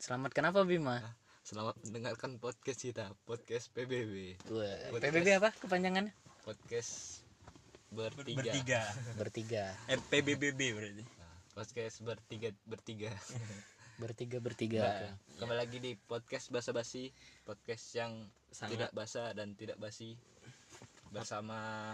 Selamat kenapa Bima? Selamat mendengarkan podcast kita, podcast PBB, Wah, Podcast. PBB apa kepanjangannya? podcast bertiga. bertiga Bertiga. eh PBBB berarti Nah, podcast bertiga bertiga. Bertiga bertiga. Nah, kembali lagi di podcast basa basi, podcast yang Sangat- tidak basa dan tidak basi bersama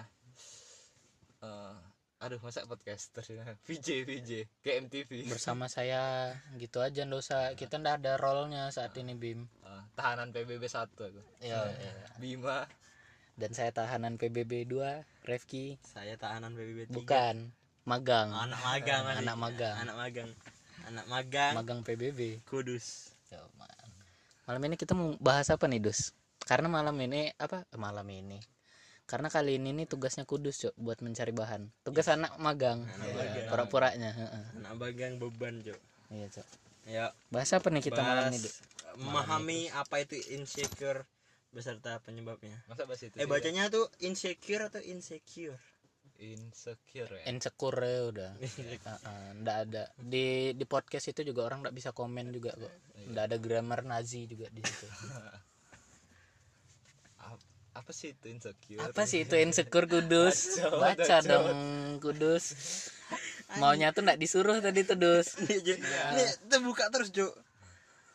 eh aduh masa podcaster VJ VJ KMTV Bersama saya gitu aja ndak usah kita ndak ada role-nya saat ini Bim. Eh, tahanan PBB 1 aku Ya, ya. Bima Dan saya tahanan PBB 2, Refki. saya tahanan PBB tiga Bukan, magang. anak magang Mas. Anak magang. anak magang anak magang Magang PBB. kudus Ya, man. Malam ini kita mau bahas apa nih, Dus? Karena malam ini apa? Eh, Malam ini. Karena kali ini nih tugasnya Kudus, Cok, buat mencari bahan. Tugas anak magang. Anak Ya, magang. Pura-puranya, heeh. anak magang beban cok Iya, Cok. ya Bahas apa nih kita malam ini, bahas memahami apa itu insecure beserta penyebabnya masa bahas itu eh sih, bacanya tuh insecure atau insecure insecure ya Insecure ya udah. Heeh, ndak ada. Di di podcast itu juga orang ndak bisa komen juga kok. Ndak ada grammar Nazi juga di situ. Ap- apa sih itu insecure Apa sih itu insecure Kudus? Baca dong Kudus. Maunya tuh ndak disuruh tadi tuh, Dus. nih Jo. nih terbuka terus Jo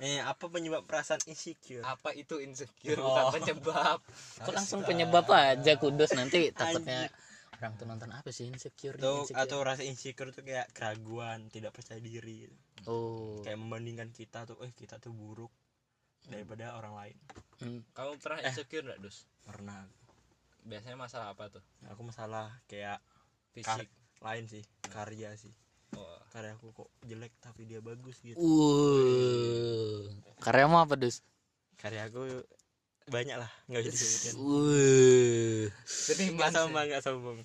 nih apa penyebab perasaan insecure apa itu insecure Oh. bukan penyebab Kok langsung penyebab aja kudus nanti takutnya orang tuh nonton apa sih insecure, nih, atau insecure. atau rasa insecure tuh kayak keraguan tidak percaya diri oh kayak membandingkan kita tuh eh kita tuh buruk daripada orang lain. Hmm. kamu pernah insecure nggak dus? Pernah. Biasanya masalah apa tuh? Aku masalah kayak fisik. lain sih karya sih. Oh. karya aku kok jelek tapi dia bagus gitu. Uh karyamu apa dus? Karya aku banyak lah nggak bisa disebutin. Uh nggak sombong nggak sombong.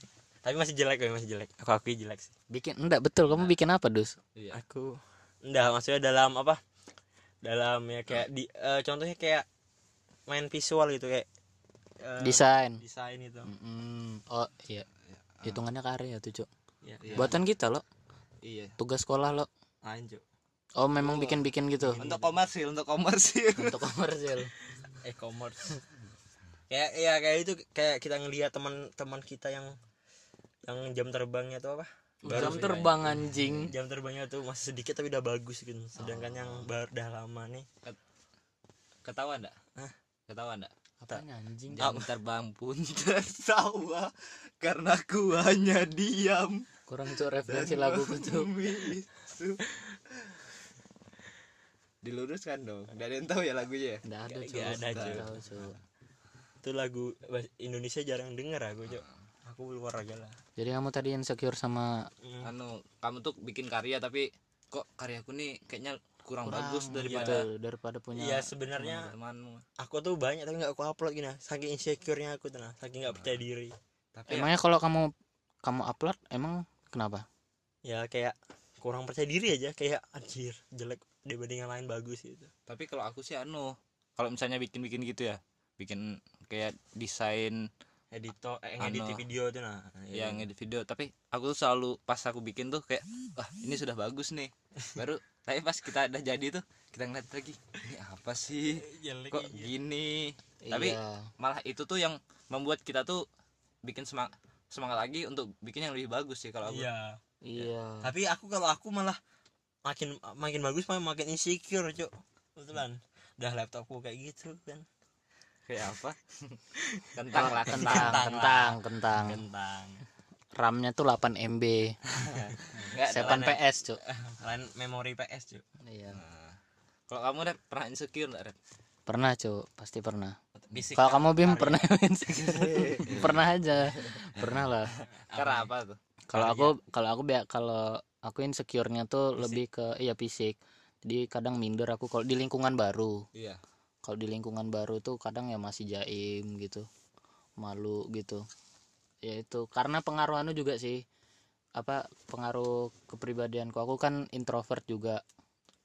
Tapi masih jelek masih jelek. Aku akui jelek sih. Bikin enggak betul. Kamu bikin apa dus? Iya. Aku enggak maksudnya dalam apa dalam ya kayak di eh, contohnya kayak main visual gitu kayak eh, desain. desain itu Hmm, oh iya. Hitungannya karya tuh cuk. Ya, Iya. buatan kita loh iya. Tugas sekolah lo. Cuk. oh memang bikin bikin gitu untuk komersil untuk komersil. Untuk komersil. E-commerce kayak ya kayak itu kayak kita ngelihat teman-teman kita yang yang jam terbangnya tuh apa jam terbang anjing. Jam terbangnya tuh masih sedikit tapi udah bagus gitu. Sedangkan yang baru udah lama nih. Ketawa enggak Hah? ketawa enggak apanya anjing? Jam terbang pun tertawa karena ku hanya diam. Kurang cuk referensi lagu Membisu. diluruskan dong. Nggak ada yang tahu ya lagunya ya? Ada cuk ada, itu lagu bahasa Indonesia jarang denger aku cok aku luar aja lah. Jadi kamu tadi insecure sama Hmm. anu kamu tuh bikin karya tapi kok karyaku nih kayaknya kurang, bagus Kurang, daripada gitu, daripada punya Iya sebenarnya temanmu aku tuh banyak tapi nggak aku upload gini. Saking insecure-nya aku tuh nah saking nggak percaya diri. Tapi emangnya kalau kamu kamu upload emang kenapa? Ya kayak kurang percaya diri aja. Kayak anjir jelek dibanding yang lain bagus gitu. Tapi kalau aku sih anu kalau misalnya bikin bikin gitu ya bikin kayak desain editor eh, Ano. ngedit video tuh nah yang ngedit video. Tapi aku tuh selalu pas aku bikin tuh kayak wah ini sudah bagus nih. Baru tapi pas kita udah jadi tuh kita ngeliat lagi ini apa sih? Jelek kok gini? Tapi Iya. malah itu tuh yang membuat kita tuh bikin semangat semangat lagi untuk bikin yang lebih bagus sih kalau aku. Iya. Iya. Tapi aku kalau aku malah makin makin bagus malah makin insecure cok betulan udah laptopku kayak gitu kan kayak apa? Kentang lah kentang kentang kentang. Kentang. Kentang. RAM-nya tuh 8 MB Nggak, setan lain- PS cuk. Lain memori PS cok iya. Nah, kalau kamu udah pernah insecure nggak Red? pernah cuk. Pasti pernah. Fisik kalau kamu bim karya. pernah pernah aja. Pernah lah. Karena apa tuh? Kalau aku kalau aku biar kalau aku insecure-nya tuh lebih ke iya fisik. Jadi kadang minder aku kalau di lingkungan baru. Iya kalau di lingkungan baru tuh kadang ya masih jaim gitu malu gitu. Ya itu karena pengaruh anu juga sih. Apa pengaruh kepribadianku. Aku kan introvert juga.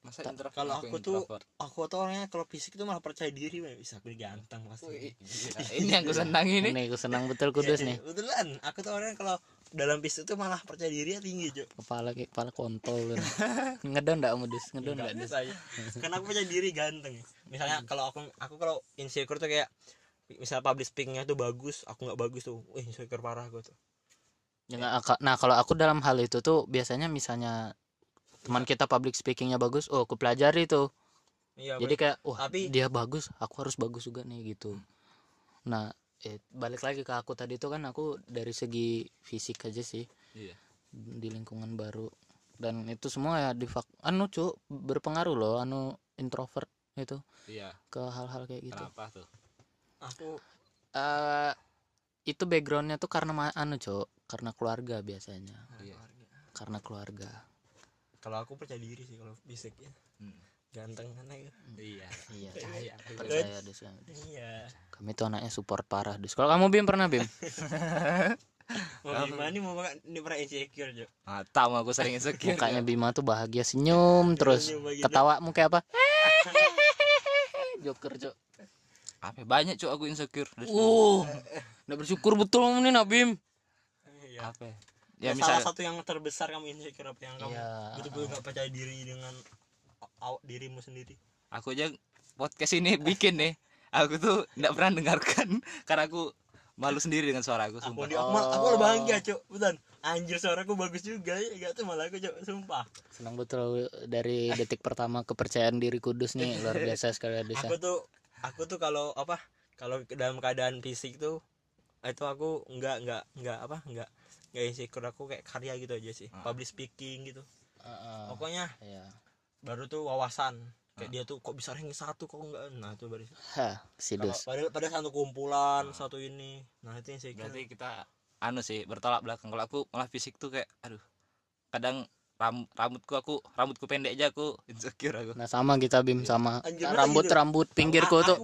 Masa introvert? Kalau aku tuh introvert? aku tuh orangnya kalau fisik tuh malah percaya diri Weh. bisa aku ganteng pasti Wih, gila. ini yang gue senang ini ini aku senang betul kudus nih. betulan. Aku tuh orangnya kalau dalam pis itu malah percaya diri tinggi cok kepala kayak kepala kontol ngedon ndak modus ngedon ndak saya karena aku percaya diri ganteng. Misalnya kalau aku aku kalau insecure tuh kayak misalnya public speakingnya tuh bagus aku nggak bagus tuh wih insecure parah gue tuh. Ya, nah kalau aku dalam hal itu tuh biasanya misalnya teman kita public speakingnya bagus oh aku pelajari tuh. Iya jadi kayak wah Tapi- dia bagus aku harus bagus juga nih gitu. Nah eh, balik lagi ke aku tadi tuh kan aku dari segi fisik aja sih. Iya. Di lingkungan baru. Dan itu semua ya di fak- anu cuk berpengaruh loh anu introvert itu. Iya. Ke hal-hal kayak gitu. Kenapa tuh? Aku eh itu backgroundnya tuh karena ma- anu cuk karena keluarga biasanya. Iya. Karena keluarga. Kalau aku percaya diri sih kalau fisik ya. Hmm. Ganteng kan ya iya iya Percaya. percaya dus kami. iya. Kami tuh anaknya support parah dus kalau kamu bim pernah bim? Mau gimana nih mau makan? Ini pernah insecure cok ah tahu aku sering insecure mukanya Bima tuh bahagia senyum terus Senyum begitu. ketawa muka apa? Joker cok apa? Ya, banyak cuk aku insecure Terus, uh udah bersyukur betul kamu nih Nabim iya. Apa? Ya, ya, ya salah misalnya satu yang terbesar kamu insecure apa yang kamu Iya. betul-betul gak percaya diri dengan dirimu sendiri? Aku aja podcast ini bikin nih. Aku tuh nggak pernah dengarkan karena aku malu sendiri dengan suara aku aku sumpah. Di aku, mal- aku malah bangga cok betul anjir suaraku bagus juga ya. Gak tuh malah aku cok sumpah. Senang betul dari detik pertama kepercayaan diri kudus nih. Luar biasa sekali ya. Desa aku tuh aku tuh kalau apa kalau dalam keadaan fisik tuh itu aku nggak nggak nggak apa nggak nggak insecure. Aku kayak karya gitu aja sih. Ah. public speaking gitu. Heeh. pokoknya Iya. Baru tuh wawasan. Kayak Ah. dia tuh kok bisa ranking satu kok enggak? Nah itu baru Hah, si dus. Pada pada satu kumpulan satu ini. Nah itu insecure berarti kita anu sih bertolak belakang. Kalau aku malah fisik tuh kayak aduh kadang ram, rambutku aku rambutku pendek aja aku insecure aku. Nah sama kita bim sama Anjir, rambut gitu. rambut pinggirku A- tuh.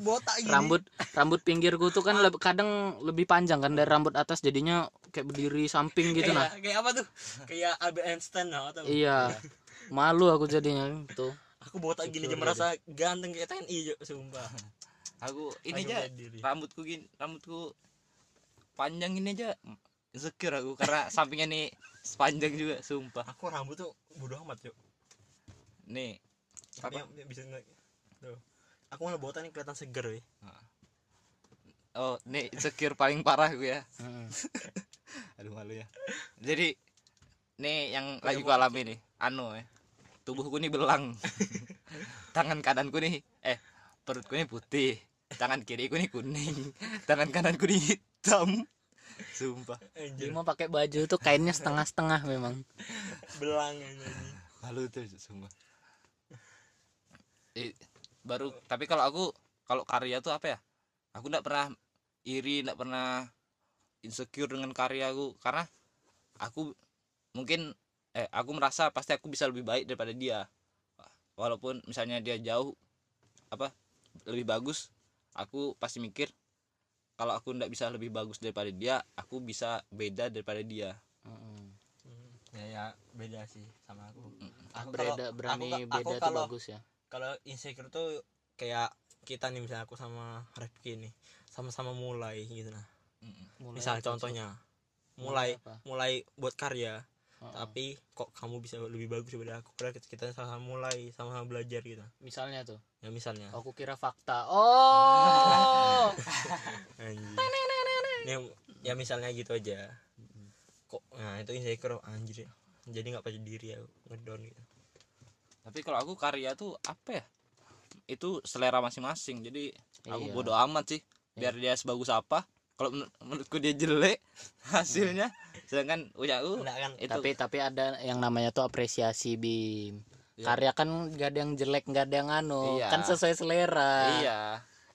rambut rambut pinggirku tuh kan leb- kadang lebih panjang kan dari rambut atas jadinya kayak berdiri samping gitu kayak, nah. kayak apa tuh? Kayak Albert Einstein nah, atau iya malu aku jadinya tuh aku botak gini aja merasa ganteng kayak TNI sumpah. Aku ini aja rambutku gini rambutku panjang ini aja insecure aku karena sampingnya nih sepanjang juga sumpah. Aku rambut tuh bodoh amat Cuk. nih Tapi apa? yang bisa nggak tuh. Aku malah botak nih kelihatan seger ya oh nih insecure paling parah gue ya. Heeh. aduh malu ya. Jadi nih yang lagi ku alami nih anu ya tubuhku nih belang. Tangan kananku nih eh perutku nih putih. Tangan kiriku nih kuning. Tangan kananku nih hitam. Sumpah. Anjir. Bima pakai baju tuh kainnya setengah-setengah memang. Belang malu tuh sumpah. Eh, baru tapi kalau aku kalau karya tuh apa ya? Aku nggak pernah iri nggak pernah insecure dengan karyaku karena aku mungkin eh aku merasa pasti aku bisa lebih baik daripada dia. Walaupun misalnya dia jauh apa lebih bagus aku pasti mikir kalau aku nggak bisa lebih bagus daripada dia aku bisa beda daripada dia. Heeh. Hmm, ya ya beda sih sama aku. Aku Beda kalau- berani aku, aku beda tuh kalau bagus ya. kalau insecure tuh kayak kita nih misalnya aku sama Rifki nih sama-sama mulai gitu nah. Mulai misal apa, contohnya mulai apa? mulai buat karya Heeh. tapi kok kamu bisa lebih bagus daripada aku? Karena kita sama-sama mulai sama-sama belajar gitu. Misalnya tuh? Ya misalnya. Aku kira fakta. Oh! Anjir. Ya, ya misalnya gitu aja. Kok nah itu insecure anjir. Jadi nggak percaya diri aku ngedown gitu. Tapi kalau aku karya tuh apa ya? Itu selera masing-masing. Jadi aku Iya. bodoh amat sih. Biar dia sebagus apa kalau menur- menurutku dia jelek hasilnya sedangkan enggak kan? itu tapi tapi ada yang namanya tuh apresiasi bim. Iya. karya kan gak ada yang jelek gak ada yang anu. Iya. kan sesuai selera. Iya.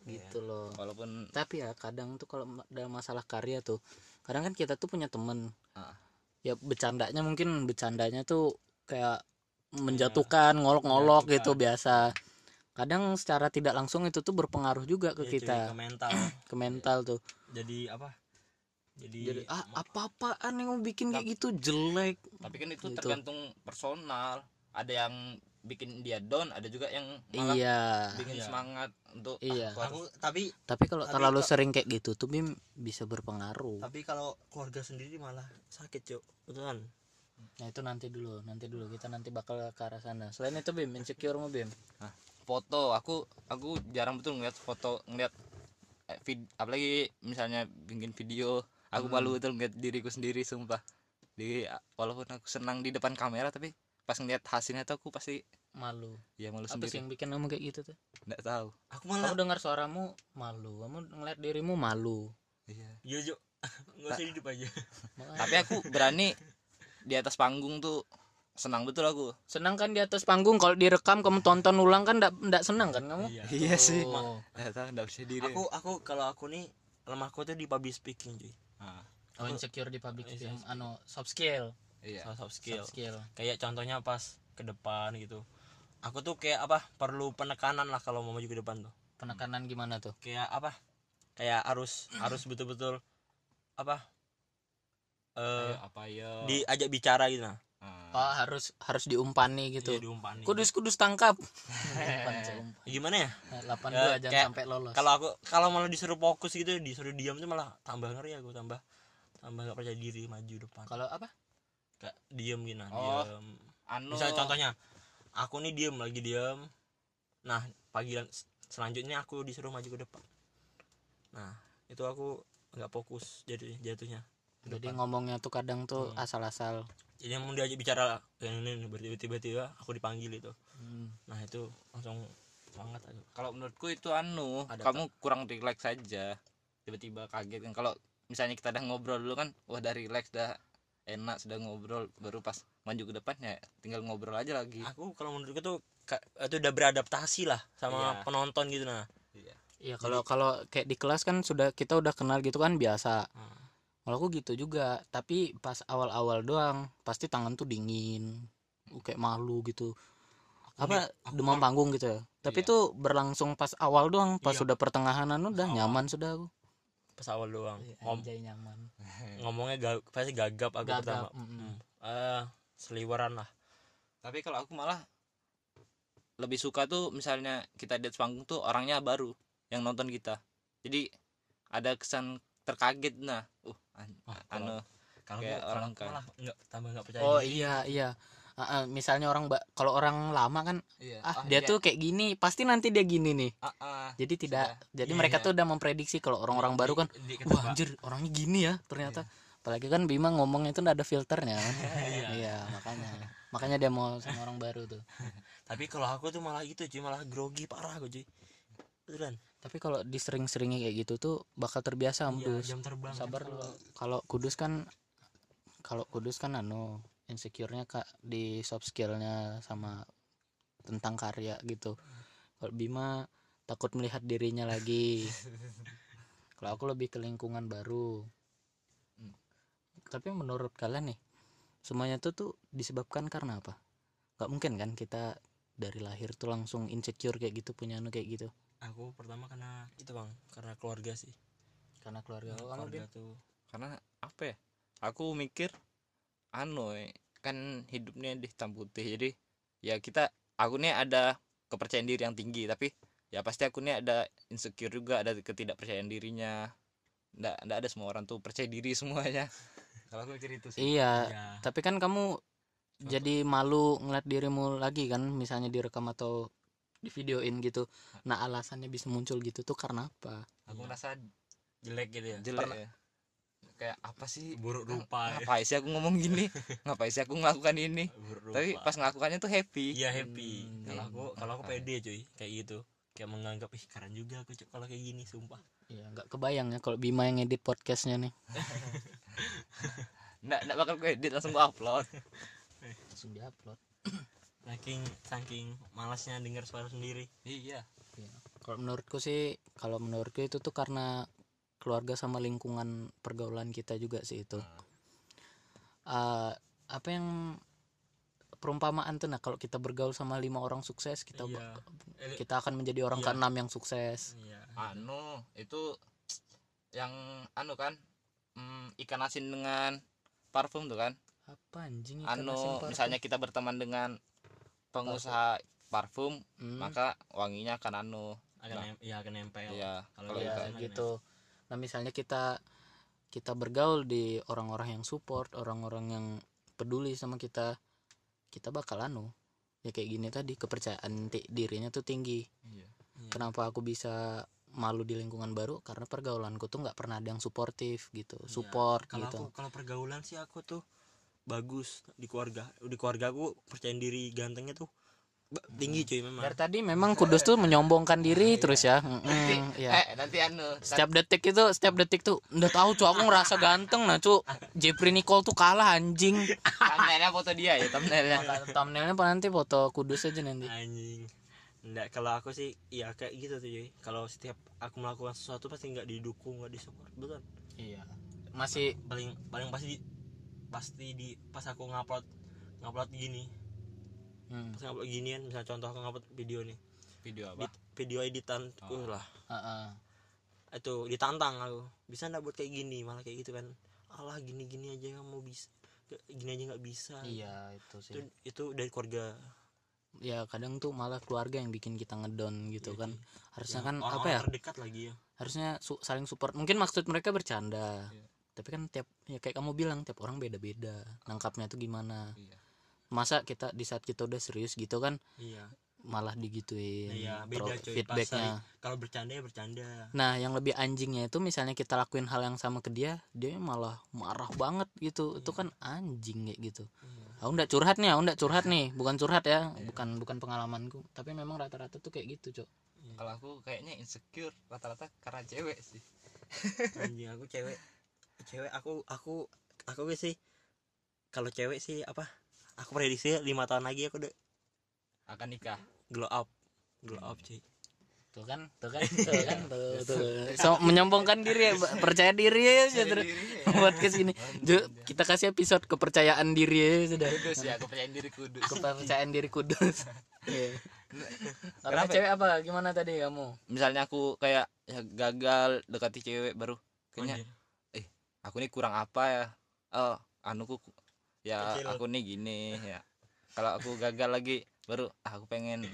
Gitu loh. Walaupun tapi ya kadang tuh kalau dalam masalah karya tuh kadang kan kita tuh punya temen. Ah. ya bercandanya mungkin bercandanya tuh kayak menjatuhkan ngolok-ngolok gitu biasa. Kadang secara tidak langsung itu tuh berpengaruh juga ke Ya, kita. ke mental. Ke mental tuh jadi apa? Jadi, jadi ah apa-apaan yang mau bikin kayak gitu? Jelek. Tapi kan itu Gitu. tergantung personal. Ada yang bikin dia down ada juga yang malah iya. bikin Iya. semangat untuk Iya. ah, aku tapi tapi kalau Tapi terlalu kok- sering kayak gitu tuh bim bisa berpengaruh. Tapi kalau keluarga sendiri malah sakit cuk. Betulan nah itu nanti dulu nanti dulu. Kita nanti bakal ke arah sana. Selain itu bim insecure mau bim foto. Aku aku jarang betul ngeliat foto ngeliat vid, apalagi misalnya bikin video aku Hmm. malu betul ngeliat diriku sendiri sumpah. Di walaupun aku senang di depan kamera tapi pas ngeliat hasilnya tuh aku pasti malu. Ya malu apa sih sendiri yang bikin kamu kayak gitu tuh? Nggak tahu. Aku malah kamu dengar suaramu malu. Kamu ngeliat dirimu malu. Iya. Iya nggak usah hidup aja. Tapi aku berani di atas panggung tuh senang betul aku. Senang kan di atas panggung kalau direkam kamu tonton ulang kan ndak ndak senang kan kamu? Iya. Iya sih. Nggak tahu nggak bisa diri. Aku aku kalau aku nih lemahku tuh di public speaking cuy. Ah, oh insecure di public Iya, speaking. anu soft skill. Iya. Soft skill. Soft skill. Kayak contohnya pas ke depan gitu. Aku tuh kayak apa perlu penekanan lah kalau mau maju ke depan tuh. Penekanan gimana tuh? Kayak apa? Kayak harus harus betul-betul apa? Eh Ayo, apa ya diajak bicara gitu nah. Ah, oh harus harus diumpani gitu. Iya, diumpani. Kudus kudus tangkap. Umpan seumpan. gimana ya? Delapan Ya, dua jangan kayak sampai lolos. kalau aku kalau malah disuruh fokus gitu disuruh diam tuh malah tambah ngeri aku tambah tambah gak percaya diri maju depan. Kalau apa? Kayak diem gitu nah Oh. diem. anu. Misalnya contohnya aku nih diem lagi diem. Nah panggilan s- selanjutnya aku disuruh maju ke depan. Nah itu aku nggak fokus jadi jatuhnya ke jadi depan. ngomongnya tuh kadang tuh Hmm. asal-asal jadi mau diajak bicara kayak ini tiba-tiba aku dipanggil itu Hmm. nah itu langsung semangat aku kalau menurutku itu anu Ada kamu kurang relax saja tiba-tiba kaget kan kalau misalnya kita udah ngobrol dulu kan wah udah relax dah enak sudah ngobrol baru pas maju ke depannya tinggal ngobrol aja lagi aku kalau menurutku tuh itu udah beradaptasi lah sama Iya. penonton gitu nah Iya kalau kalau kayak di kelas kan sudah kita udah kenal gitu kan biasa. Hmm. Kalau aku gitu juga, tapi pas awal-awal doang pasti tangan tuh dingin, uh, kayak malu gitu. Apa aku demam kalau- panggung gitu ya. Tapi Iya. tuh berlangsung pas awal doang, pas Iya. sudah pertengahanan udah awal. nyaman sudah aku. pas awal doang Ngom- Anjay nyaman. ngomongnya ga- pasti gagap aku pertama Gagap. mm-mm. Hmm. eh seliweran lah tapi kalau aku malah lebih suka tuh misalnya kita di atas panggung tuh orangnya baru yang nonton kita jadi ada kesan terkaget nah uh an- Oh, anu kalau Kayak orang kan. malah nggak tambah nggak percaya Oh diri. iya iya. Ah, ah, misalnya orang kalau orang lama kan iya ah dia tuh kayak gini, pasti nanti dia gini nih. ah, ah. Jadi tidak jadi Iya, mereka iya. tuh udah memprediksi kalau orang-orang baru kan Di- di- Wah anjir orangnya gini ya ternyata Apalagi kan Bima ngomongnya itu nggak ada filternya kan Iya. Iya makanya Makanya dia mau sama orang baru tuh tapi kalau aku tuh malah gitu cuy malah grogi parah aku cuy beneran Tapi kalau disering-seringnya kayak gitu tuh bakal terbiasa iya, Ambus jam terbang Sabar dulu. Kalau kudus kan Kalau kudus kan anu Insecure-nya kak di soft skill-nya sama tentang karya gitu. Kalau Bima takut melihat dirinya lagi. Kalau aku lebih ke lingkungan baru. Hmm. Tapi menurut kalian nih Semuanya tuh tuh disebabkan karena apa? Gak mungkin kan kita dari lahir tuh langsung insecure kayak gitu punya anu kayak gitu aku pertama karena itu bang karena keluarga sih. Karena keluarga. Kamu, keluarga tuh. Karena apa ya? Aku mikir anu kan hidupnya di hitam putih jadi ya kita aku nih ada kepercayaan diri yang tinggi tapi ya pasti aku nih ada insecure juga ada ketidakpercayaan dirinya. Ndak ndak ada semua orang tuh percaya diri semuanya. Kalau aku mikir itu sih. Iya Iya. tapi kan kamu jadi malu ngeliat dirimu lagi kan misalnya direkam atau di videoin gitu nah alasannya bisa muncul gitu tuh karena apa? Aku Iya. merasa jelek gitu ya. Jelek Pernah- ya? kayak apa sih? Buruk rupa ya. ngapain sih aku ngomong gini? Ngapain sih aku ngelakukan ini? Buruk tapi pas ngelakukannya tuh happy. Iya happy. Hmm, kalau iya. aku kalau aku pede cuy. Kayak gitu. Kayak menganggap ih keren juga aku Cuk, kalau kayak gini sumpah. Iya nggak kebayang ya kalau Bima yang edit podcastnya nih. Nggak nggak bakal gue edit langsung gue upload. Langsung diupload saking saking malasnya dengar suara sendiri. Iya. Kalau menurutku sih kalau menurutku itu tuh karena keluarga sama lingkungan pergaulan kita juga sih itu. Eh, apa yang perumpamaan tuh nah kalau kita bergaul sama lima orang sukses kita Iya. Kita akan menjadi orang Iya. keenam yang sukses. Iya. Anu itu yang anu kan mm, ikan asin dengan parfum tuh kan. Apa anjing ikan asin anu parfum? misalnya kita berteman dengan pengusaha parfum Hmm. maka wanginya akan anu akan Nah. iya akan nempel ya Kalau kita ya gitu nah misalnya kita kita bergaul di orang-orang yang support orang-orang yang peduli sama kita kita bakal anu ya kayak gini tadi kepercayaan dirinya tuh tinggi Iya. Iya. kenapa aku bisa malu di lingkungan baru karena pergaulanku tuh nggak pernah ada yang suportif gitu Iya. support kalau gitu aku kalau pergaulan sih aku tuh bagus di keluarga. Di keluarga aku percaya diri gantengnya tuh tinggi cuy memang. Dari tadi memang kudus tuh menyombongkan diri terus ya. Mm-mm, ya eh nanti anu setiap detik itu setiap detik tuh udah tahu cu aku ngerasa ganteng nah cu Jeffrey Nicole tuh kalah anjing. Thumbnailnya foto dia ya thumbnailnya. Thumbnailnya apa nanti foto kudus aja nanti. Anjing. Enggak kalau aku sih ya kayak gitu tuh cuy. Kalau setiap aku melakukan sesuatu pasti nggak didukung nggak disupport betul? Iya. Masih paling paling pasti pasti di pas aku ngupload ngupload gini. Hmm, pas ngupload ginian misalnya contoh aku ngupload video nih. Video di, apa video editan Oh. lah. Uh-uh. itu ditantang aku. Bisa nggak buat kayak gini? Malah kayak gitu kan. Allah gini gini aja kamu bisa. Kayak gini aja nggak bisa. Iya itu itu sih. Itu dari keluarga. Ya kadang tuh malah keluarga yang bikin kita ngedon gitu Iya, kan. cuy. harusnya Ya, kan orang-orang apa ya? terdekat lagi ya. Harusnya su- saling support. Mungkin maksud mereka bercanda. Iya. Tapi kan tiap ya kayak kamu bilang tiap orang beda-beda nangkapnya tuh gimana. Iya. masa kita di saat kita udah serius gitu kan iya. malah digituin Iya, beda, cuy. feedbacknya. kalau bercanda ya bercanda. Nah yang lebih anjingnya itu misalnya kita lakuin hal yang sama ke dia dia malah marah banget gitu. Itu kan anjing kayak gitu. Iya. aku nggak curhat nih aku nggak curhat nih. Bukan curhat ya bukan bukan pengalamanku. Tapi memang rata-rata tuh kayak gitu cok. Kalau aku kayaknya insecure rata-rata karena cewek sih. Anjing aku cewek cewek aku aku aku sih. Kalau cewek sih apa aku prediksi lima tahun lagi aku udah akan nikah. Glow up. Glow up cuy. Tuh kan tuh kan tuh kan tuh, tuh. So, menyombongkan diri ya percaya diri ya sudah buat ke sini Ju, kita kasih episode kepercayaan diri ya sudah. Kudus ya aku percaya diri kudus. Kepercayaan diri kudus. Iya. Karena Kenapa? ya? cewek apa? Gimana tadi kamu? Misalnya aku kayak ya, gagal dekati cewek baru. Kayaknya Anjir. Aku ini kurang apa ya? Oh anuku ku- ya Kecil. aku nih gini ya. Kalau aku gagal lagi baru ah, aku pengen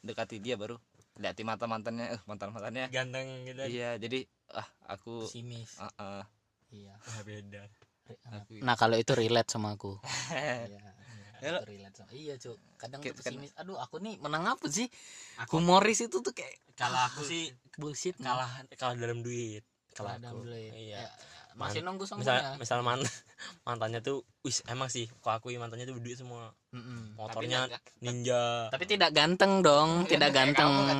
dekati dia baru. Lihat mata mantannya eh mantan mantannya ganteng gitu. Iya jadi ah aku pesimis. Ah, ah, iya. Ah, beda. Aku nah kalau itu relate sama aku. Iya Ya, itu relate sama iya cuk. Kadang Kayak- tuh pesimis. Aduh aku nih menang apa sih? Aku- humoris itu tuh kayak kalau aku sih bullshit kalah kalah dalam duit. Kalah kalau aku. iya. Iya masih nunggu misal semuanya misal man, mantannya tuh wis emang sih kok aku mantannya tuh duit semua. Mm-mm. motornya nggak- ninja. Tapi tidak ganteng dong tidak ganteng. kan,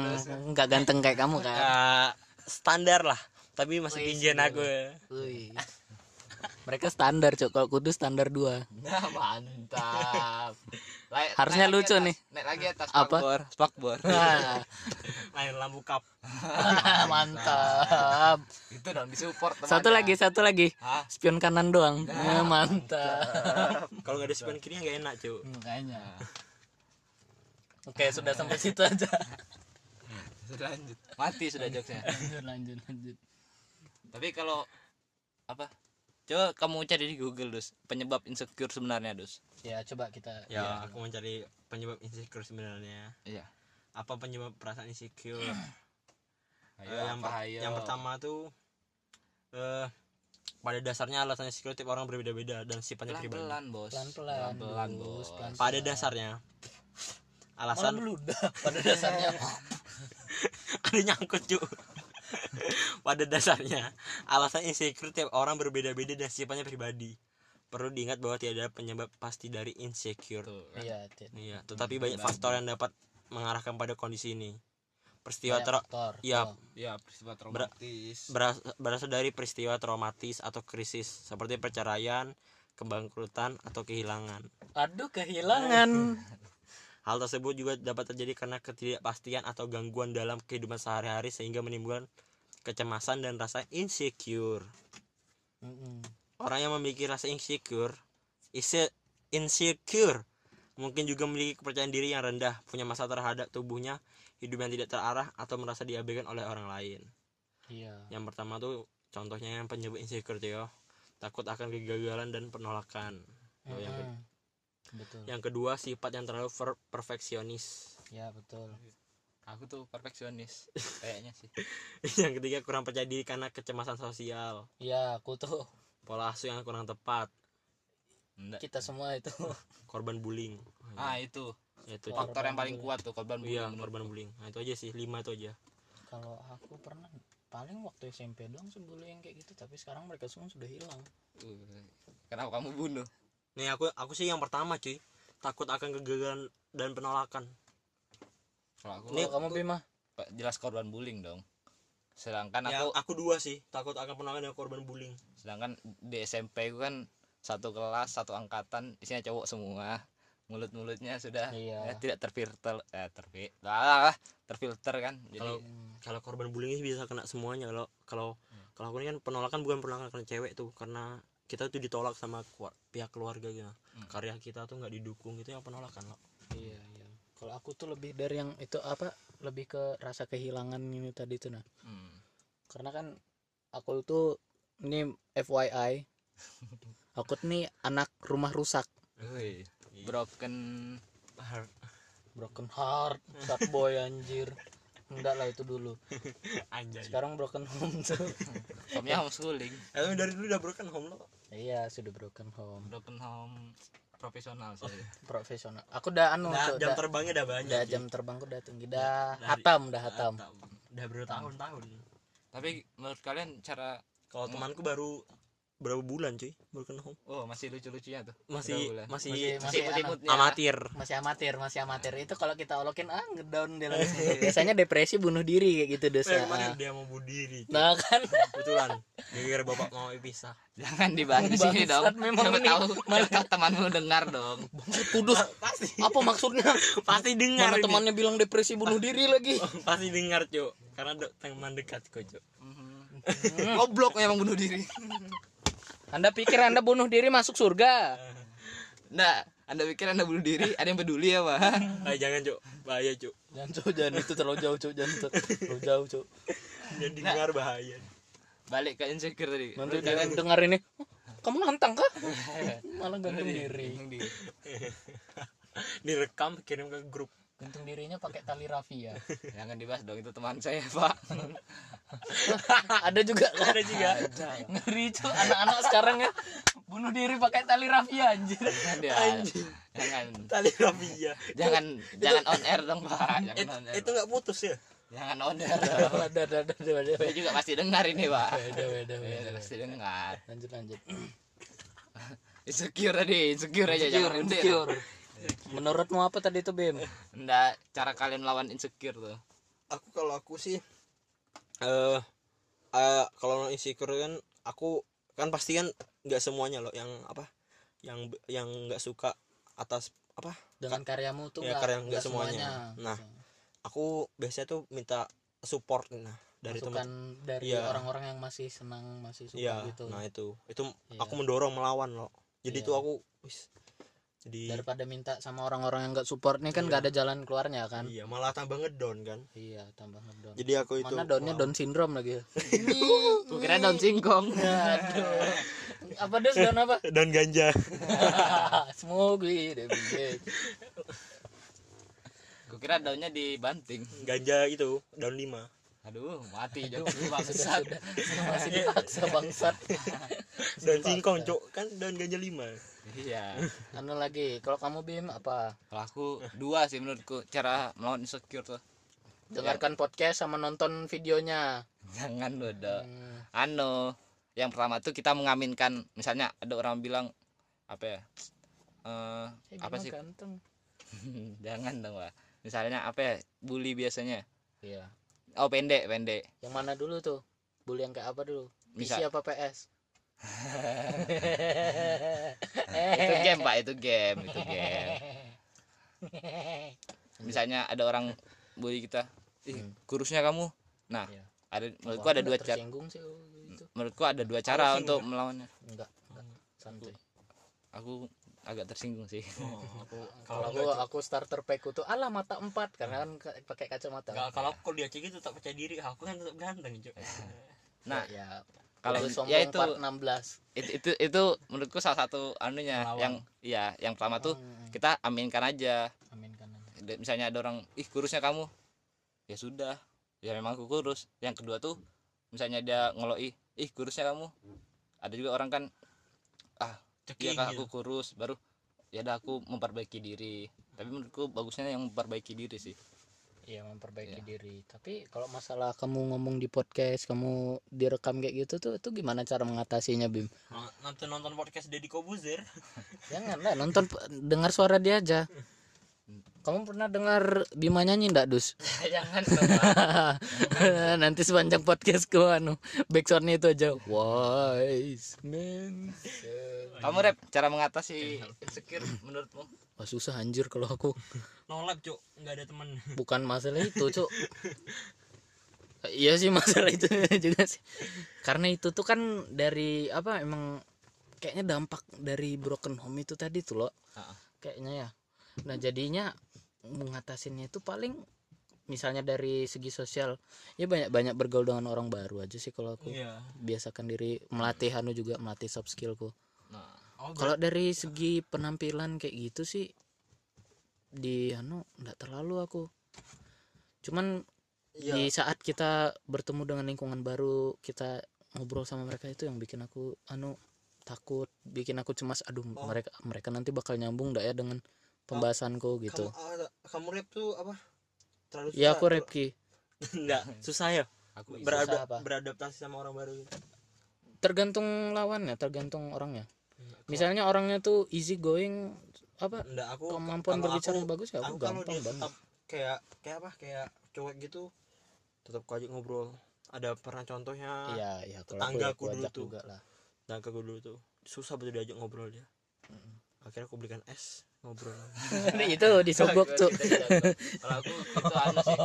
nggak ganteng kayak kamu kan? Ah, standar lah tapi masih gila. aku. Wih. mereka standar cok. Kalau kudus standar dua. Nah mantap Lai- Harusnya naik lagi lucu atas- nih. naik lagi atas Apa? spakbor. Spakbor. Main lampu kap mantap. Itu dong disupport satu lagi satu lagi. Hah? spion kanan doang. Ya, mantap. Kalau nggak ada spion kiri nggak enak cuy makanya oke sudah sampai situ aja. Sudah lanjut. Mati sudah jokesnya. lanjut lanjut lanjut. Tapi kalau apa? Coba kamu cari di Google dus. Penyebab insecure sebenarnya dus ya coba kita ya aku mencari penyebab insecure sebenarnya. Iya. Apa penyebab perasaan insecure? Ayo, Eh, yang, per- ayo? yang pertama tuh eh pada dasarnya alasan insecure tiap orang berbeda-beda dan sifatnya pribadi. pelan-pelan bos. Pelan-pelan, pelan Bos, bos. Pelan-pelan. pada dasarnya. Alasan pada dasarnya. Ada nyangkut cu pada dasarnya alasan insecure tiap orang berbeda-beda dan sifatnya pribadi perlu diingat bahwa tidak ada penyebab pasti dari insecure Tuh, kan. iya iya tetapi banyak faktor yang dapat mengarahkan pada kondisi ini peristiwa iya Oh. ya peristiwa traumatis beras- berasal dari peristiwa traumatis atau krisis seperti perceraian kebangkrutan atau kehilangan aduh kehilangan Hal tersebut juga dapat terjadi karena ketidakpastian atau gangguan dalam kehidupan sehari-hari sehingga menimbulkan kecemasan dan rasa insecure. Mm-mm. Orang yang memiliki rasa insecure, insecure, mungkin juga memiliki kepercayaan diri yang rendah, punya masa terhadap tubuhnya, hidup yang tidak terarah atau merasa diabaikan oleh orang lain. iya. Yang pertama tuh contohnya yang penyebab insecure tuh ya, takut akan kegagalan dan penolakan. Tuh, yang kedua. Betul. yang kedua sifat yang terlalu per- perfeksionis. Ya betul. Aku tuh perfeksionis kayaknya sih. Yang ketiga kurang percaya diri karena kecemasan sosial. Ya aku tuh pola asuh yang kurang tepat. Enggak. kita semua itu. Korban bullying. Ah itu. Itu faktor yang paling kuat tuh korban iya bullying korban bullying. Nah itu aja sih lima itu aja. Kalau aku pernah paling waktu SMP doang sih bullying kayak gitu tapi sekarang mereka semua sudah hilang. Uh, kenapa kamu bunuh? Nih aku aku sih yang pertama cuy. Takut akan kegagalan dan penolakan. Kalau aku Kalau kamu Bima? Jelas korban bullying dong sedangkan ya aku aku dua sih takut akan penolakan dan korban bullying. Sedangkan di SMP ku kan satu kelas satu angkatan isinya cowok semua. Mulut-mulutnya sudah Iya. ya, tidak terfilter eh terfi lah, terfilter kan jadi kalau kalau korban bullying sih bisa kena semuanya. Kalau kalau kalau aku ini kan penolakan bukan penolakan karena cewek tuh karena kita tuh ditolak sama kuar- pihak keluarga gitu. Hmm. karya kita tuh nggak didukung itu yang penolakan loh iya iya. Kalau aku tuh lebih dari yang itu apa lebih ke rasa kehilangan ini tadi tuh nah. Hmm, karena kan aku tuh ini FYI aku tuh nih anak rumah rusak. Wih, broken broken heart sad boy anjir. Enggak lah itu dulu. Anjay. Sekarang broken home tuh. Homenya homeschooling. Eh, dari dulu udah broken home lo? Iya sudah broken home. Broken home profesional saya profesional. Aku udah anu Nah, tuh, jam udah, terbangnya udah banyak udah jam terbangku udah tinggi. Dari- hatam udah hatam. Udah bertahun-tahun. Tapi menurut kalian cara kalau temanku baru berapa bulan cuy? Broken home. Oh masih lucu-lucunya tuh. Masih masih, Masih- masih masih imut-imutnya amatir. Masih amatir masih amatir. Itu kalau kita olokin ah ngedown dia langsung biasanya depresi bunuh diri kayak gitu eh, dosa kemarin dia mau bunuh diri cuy. nah kan. Kebetulan. Gara bapak mau pisah jangan dibahas di sini dong. memang siapa ini. tahu siapa tahu temanmu dengar dong. Kudus. Pasti. Apa maksudnya? Pasti dengar mana temannya bilang depresi bunuh diri lagi? Pasti dengar cuy karena do- teman dekat kok cuy goblok emang bunuh diri anda pikir anda bunuh diri masuk surga? Nah anda pikir anda bunuh diri ada yang peduli ya pak? Ay, jangan cuy bahaya cuy jangan cok jangan itu terlalu jauh cok jangan ter- terlalu jauh cok jangan dengar bahaya. Balik ke insecure tadi. Nanti dia dengar ini. "Oh, kamu nantang kah? Malah gantung diri. Direkam kirim ke grup gantung dirinya pakai tali rafia jangan dibahas dong itu teman saya pak. Ada juga. Kan ada juga. Ngeri cok anak-anak sekarang ya bunuh diri pakai tali rafia anjir. Jangan dia jangan. Tali rafia jangan jangan on air dong pak. It- jangan on air. itu nggak putus ya? Jangan on air. Ada ada ada saya juga pasti dengar ini pak. Beda beda Iya, beda. Pasti dengar. Lanjut lanjut. Insecure tadi insecure aja jangan undir insecure menurutmu apa tadi tuh bim Nggak, cara kalian melawan insecure tuh aku kalau aku sih eh eh, kalau insecure kan aku kan pasti kan nggak semuanya loh yang apa yang yang nggak suka atas apa dengan karyamu tuh Ya, nggak- karya nggak semuanya. Nah, aku biasanya tuh minta support nah dari teman dari Iya. orang-orang yang masih senang masih suka iya gitu nah itu itu Iya. aku mendorong melawan loh jadi Iya. tuh aku wis jadi daripada minta sama orang-orang yang nggak support nih kan nggak ada jalan keluarnya kan? Iya malah tambah ngedon kan? Iya tambah ngedown. Jadi aku itu mana downnya down syndrome lagi gue kira daun singkong. Aduh apa dos down apa? Dan ganja. Smoke weed every day. gue kira daunnya dibanting ganja itu daun lima aduh mati jauh bangsat. Masih dipaksa bangsat daun singkong cok. Kan daun ganja lima. Iya. Anu lagi kalau kamu bim apa? Kalau aku dua sih menurutku cara melawan insecure tuh. Dengarkan podcast sama nonton videonya. Jangan dodo. Hmm, anu yang pertama tuh kita mengaminkan misalnya ada orang bilang apa ya eh eh, apa sih? ganteng. Jangan dong pak. Misalnya apa ya bully biasanya. Iya oh pendek pendek. Yang mana dulu tuh? Bully yang kayak apa dulu? PC Bisa. apa PS itu game pak. Itu game itu game. Misalnya ada orang bully kita. Ih Hmm. kurusnya kamu. Nah Iya. ada menurutku Wah, ada aku dua cara sih oh, gitu. menurutku ada dua cara untuk melawannya. Enggak enggak santuy. Aku agak tersinggung sih. Aku Kalau kalau aku aku starter pack tuh alah mata empat. Karena kan ka- pakai kacamata. Nggak, kalau aku dia cek itu tak percaya diri. Aku kan tetap ganteng cok nah ya kalau ya itu part 16 itu, itu itu menurutku salah satu anunya Melawan. yang ya yang pertama tuh Hmm. kita aminkan aja. Aminkan aja. Misalnya ada orang ih kurusnya kamu. Ya sudah. Ya memang aku kurus. Yang kedua tuh misalnya dia ngeloi ih kurusnya kamu. Ada juga orang kan ah Ceking kak gitu. aku kurus baru ya udah aku memperbaiki diri tapi menurutku bagusnya yang memperbaiki diri sih Iya memperbaiki diri. Tapi kalau masalah kamu ngomong di podcast, kamu direkam kayak gitu tuh, itu gimana cara mengatasinya Bim? Nanti nonton podcast Deddy Kobuzer. Jangan lah nonton dengar suara dia aja. Kamu pernah dengar Bima nyanyi ndak Dus? jangan Nanti sepanjang podcast ku anu backsoundnya itu aja. Wise man. kamu rep cara mengatasi insecure menurutmu Wah susah anjir kalau aku. No lab cuk, nggak ada teman. Bukan masalah itu cuk. Iya sih masalah itu juga sih. Karena itu tuh kan dari apa emang kayaknya dampak dari broken home itu tadi tuh loh. Kayaknya ya. Nah jadinya mengatasinya itu paling misalnya dari segi sosial ya banyak banyak bergaul dengan orang baru aja sih kalau aku Iya. biasakan diri melatih anu juga melatih soft skillku nah Oh, kalau dari segi penampilan kayak gitu sih di anu nggak terlalu aku cuman Iya. di saat kita bertemu dengan lingkungan baru kita ngobrol sama mereka itu yang bikin aku anu takut bikin aku cemas aduh Oh. mereka mereka nanti bakal nyambung nggak ya dengan pembahasanku gitu Kamu, ah, kamu rap tuh apa? Terlalu ya susah. aku Repki Enggak, susah ya. aku Susah apa? beradaptasi sama orang baru. gitu. tergantung lawannya tergantung orangnya misalnya orangnya tuh easy going apa Enggak, aku kemampuan berbicara aku- bagus ya aku, aku gampang banget tetap kayak kayak apa? Kayak cowok gitu tetap aku ajak ngobrol. Ada pernah contohnya iya iya aku, ya, tetanggaku aku dulu tuh. juga lah ke dulu tuh susah betul diajak ngobrol dia. Akhirnya aku belikan es ngobrol. itu disogok tuh kalau aku itu anu sih.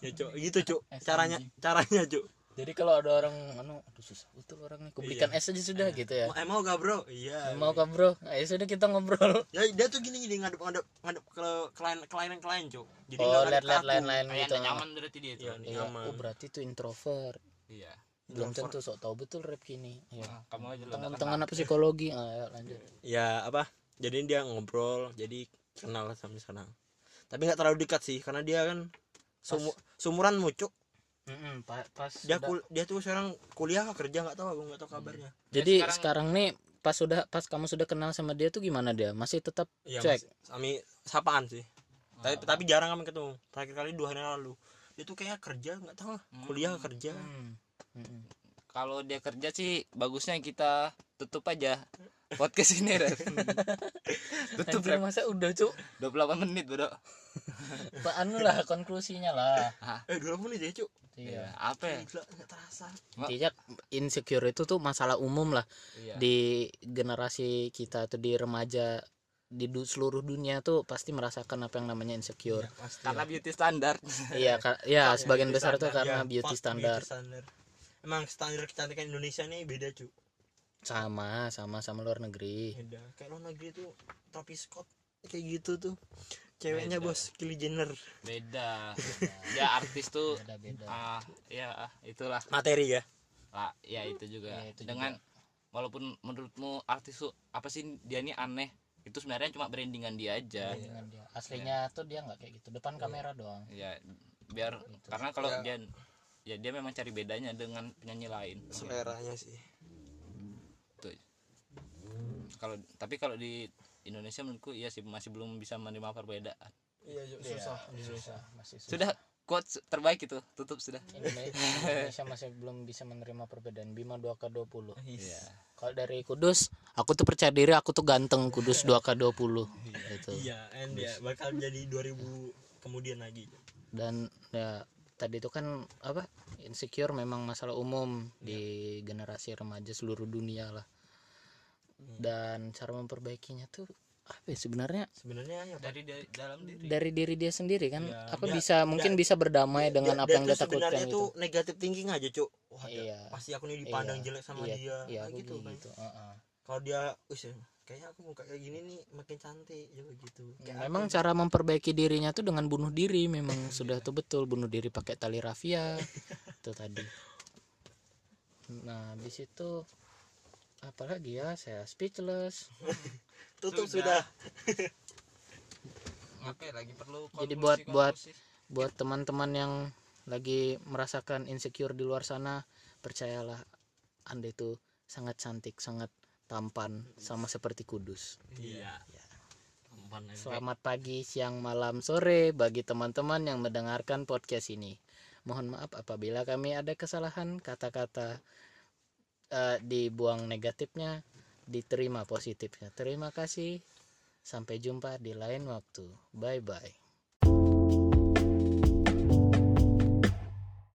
Ya cuk, gitu cuk. Caranya caranya cuk. jadi kalau ada orang anu aduh susah betul orangnya aku belikan es aja sudah gitu ya. Mau- Eh mau gak bro? Iya. mau kah bro? Nah, ya sudah kita ngobrol. Ya dia tuh gini gini ngadep ngadep ngadep ke klien klien klien cuk. Jadi oh nggak lihat ngadep lihat lain lain gitu. nyaman berarti dia tuh Iya, Iya. nyaman. oh berarti itu introvert. Iya. Belum Introvert. tentu sok tahu betul rap kini ya Ah, kamu aja tangan-tangan apa psikologi? Ah, ya, lanjut. Ya apa jadi dia ngobrol jadi kenal sampai sekarang. Tapi nggak terlalu dekat sih karena dia kan sumu, sumuran mucuk. Mm-mm, pa- pas dia kul dia tuh sekarang kuliah kerja nggak tahu aku nggak tahu kabarnya. Jadi sekarang- sekarang, nih pas sudah pas kamu sudah kenal sama dia tuh gimana dia? Masih tetap ya Cek. kami sapaan sih. Tapi tapi jarang kami ketemu. Terakhir kali dua hari lalu. Dia tuh kayak kerja nggak tahu lah. Kuliah kerja. Hmm. Mm-mm. kalau dia kerja sih bagusnya kita tutup aja podcast ini Rep. tutup Anjir, masa udah cuk? 28 menit bro. Pak anu lah konklusinya lah. Eh dua menit ya cuk? Iya. Apa ya? Gila, nggak terasa. Intinya insecure itu tuh masalah umum lah. Iya. Di generasi kita atau di remaja di du- seluruh dunia tuh pasti merasakan apa yang namanya insecure. Pasti karena beauty standar iya ka- ya sebagian beauty besar tuh standar, karena ya, beauty standar standar. emang standar kecantikan Indonesia nih beda cu sama sama sama luar negeri. Beda. Kayak luar negeri tuh Travis Scott kayak gitu tuh. Ceweknya Beda. bos Kylie Jenner. Beda. Ya artis tuh beda beda. ah ya ah, itulah. Materi ya? Lah ya itu juga. Ya, itu dengan walaupun menurutmu artis tuh apa sih dia ini aneh. Itu sebenarnya cuma brandingan dia aja. Dengan dia. Aslinya tuh dia nggak kayak gitu. Depan kamera doang. Ya biar karena kalau dia ya dia memang cari bedanya dengan penyanyi lain. Seleranya sih kalau tapi kalau di Indonesia menurutku iya sih masih belum bisa menerima perbedaan. Iya susah susah masih susah. Sudah quotes terbaik itu tutup sudah. Indonesia, masih belum bisa menerima perbedaan. Bima 2K20 iya. Kalau dari Kudus aku tuh percaya diri aku tuh ganteng Kudus 2K20 gitu. Iya and ya bakal jadi 2000 kemudian lagi. Dan ya tadi itu kan apa insecure memang masalah umum di generasi remaja seluruh dunia lah dan cara memperbaikinya tuh apa ya sebenarnya sebenarnya ya dari, dari dalam diri. Dari diri dia sendiri kan? Ya, apa dia- bisa mungkin bisa berdamai dengan apa yang dia takutkan sebenarnya itu tuh negatif thinking aja cuk. Wah Iya. pasti aku nih dipandang Iya, jelek sama iya, dia. iya Kayak aku gitu gitu, kan? gitu. heeh. kalau dia wis kayaknya aku muka kayak gini nih makin cantik ya begitu Kayak memang aku- cara memperbaiki dirinya tuh dengan bunuh diri memang sudah tuh betul. Bunuh diri pakai tali rafia itu tadi. Nah habis itu apalagi ya saya speechless tutup Sudah. sudah Oke, lagi perlu Jadi konklusi- buat- buat- konklusi. buat teman-teman yang lagi merasakan insecure di luar sana percayalah anda itu sangat cantik sangat tampan sama seperti kudus iya Tampan aja. selamat pagi siang malam sore bagi teman-teman yang mendengarkan podcast ini mohon maaf apabila kami ada kesalahan kata-kata eh, dibuang negatifnya diterima positifnya. Terima kasih. Sampai jumpa di lain waktu. Bye bye